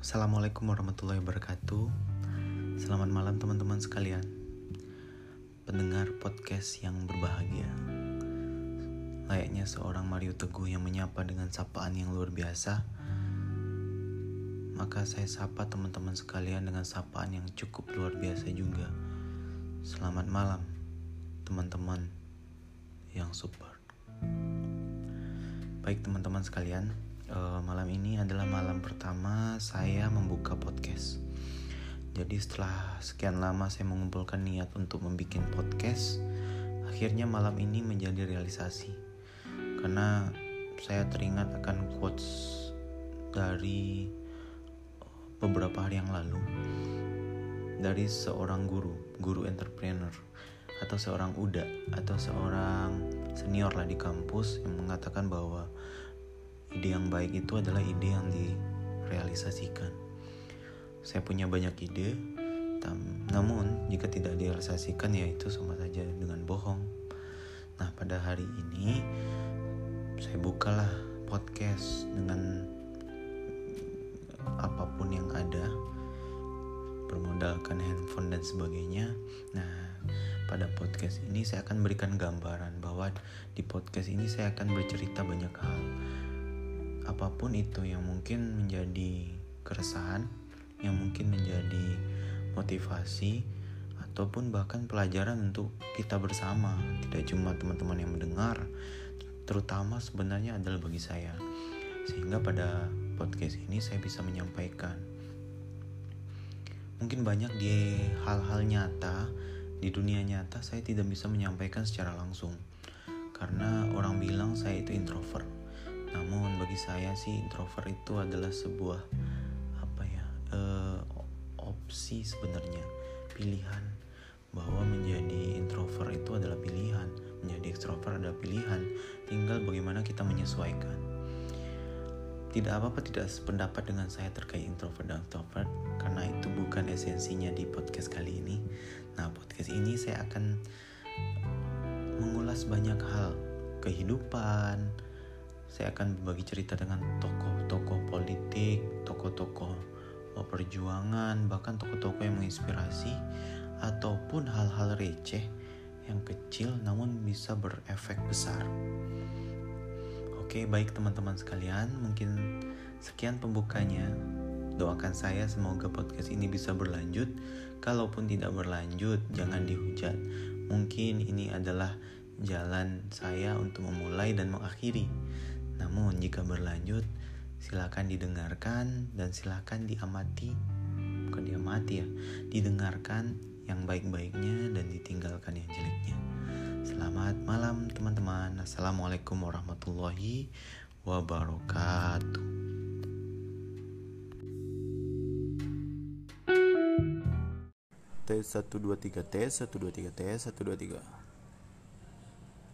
Assalamualaikum warahmatullahi wabarakatuh. Selamat malam teman-teman sekalian. Pendengar podcast yang berbahagia. Layaknya seorang Mario Teguh yang menyapa dengan sapaan yang luar biasa, maka saya sapa teman-teman sekalian dengan sapaan yang cukup luar biasa juga. Selamat malam, teman-teman yang super. Baik teman-teman sekalian, uh, malam ini adalah malam pertama saya membuka podcast. Jadi setelah sekian lama saya mengumpulkan niat untuk membuat podcast, akhirnya malam ini menjadi realisasi. Karena saya teringat akan quotes dari beberapa hari yang lalu dari seorang guru, guru entrepreneur atau seorang uda atau seorang senior lah di kampus yang mengatakan bahwa ide yang baik itu adalah ide yang direalisasikan. Saya punya banyak ide, namun jika tidak direalisasikan ya itu sama saja dengan bohong. Nah pada hari ini saya bukalah podcast dengan apa pun yang ada bermodalkan handphone dan sebagainya. Nah, pada podcast ini saya akan berikan gambaran bahwa di podcast ini saya akan bercerita banyak hal apa pun itu yang mungkin menjadi keresahan, yang mungkin menjadi motivasi, ataupun bahkan pelajaran untuk kita bersama, tidak cuma teman-teman yang mendengar, terutama sebenarnya adalah bagi saya. Sehingga pada podcast ini saya bisa menyampaikan. Mungkin banyak di hal-hal nyata, di dunia nyata saya tidak bisa menyampaikan secara langsung. Karena orang bilang saya itu introvert namun bagi saya sih introvert itu adalah sebuah apa ya uh, opsi sebenarnya. Pilihan. Bahwa menjadi introvert itu adalah pilihan. Menjadi extrovert adalah pilihan. Tinggal bagaimana kita menyesuaikan. Tidak apa-apa tidak sependapat dengan saya terkait introvert dan extrovert. Karena itu bukan esensinya di podcast kali ini. Nah podcast ini saya akan mengulas banyak hal. Kehidupan saya akan berbagi cerita dengan tokoh-tokoh politik, tokoh-tokoh perjuangan, bahkan tokoh-tokoh yang menginspirasi, ataupun hal-hal receh yang kecil namun bisa berefek besar. Oke, baik teman-teman sekalian, mungkin sekian pembukanya. Doakan saya semoga podcast ini bisa berlanjut. Kalaupun tidak berlanjut, jangan dihujat. Mungkin ini adalah jalan saya untuk memulai dan mengakhiri. Namun jika berlanjut, silakan didengarkan dan silakan diamati. Bukan diamati ya, didengarkan yang baik-baiknya dan ditinggalkan yang jeleknya. Selamat malam teman-teman. Assalamualaikum warahmatullahi wabarakatuh. T123 T 123 T 123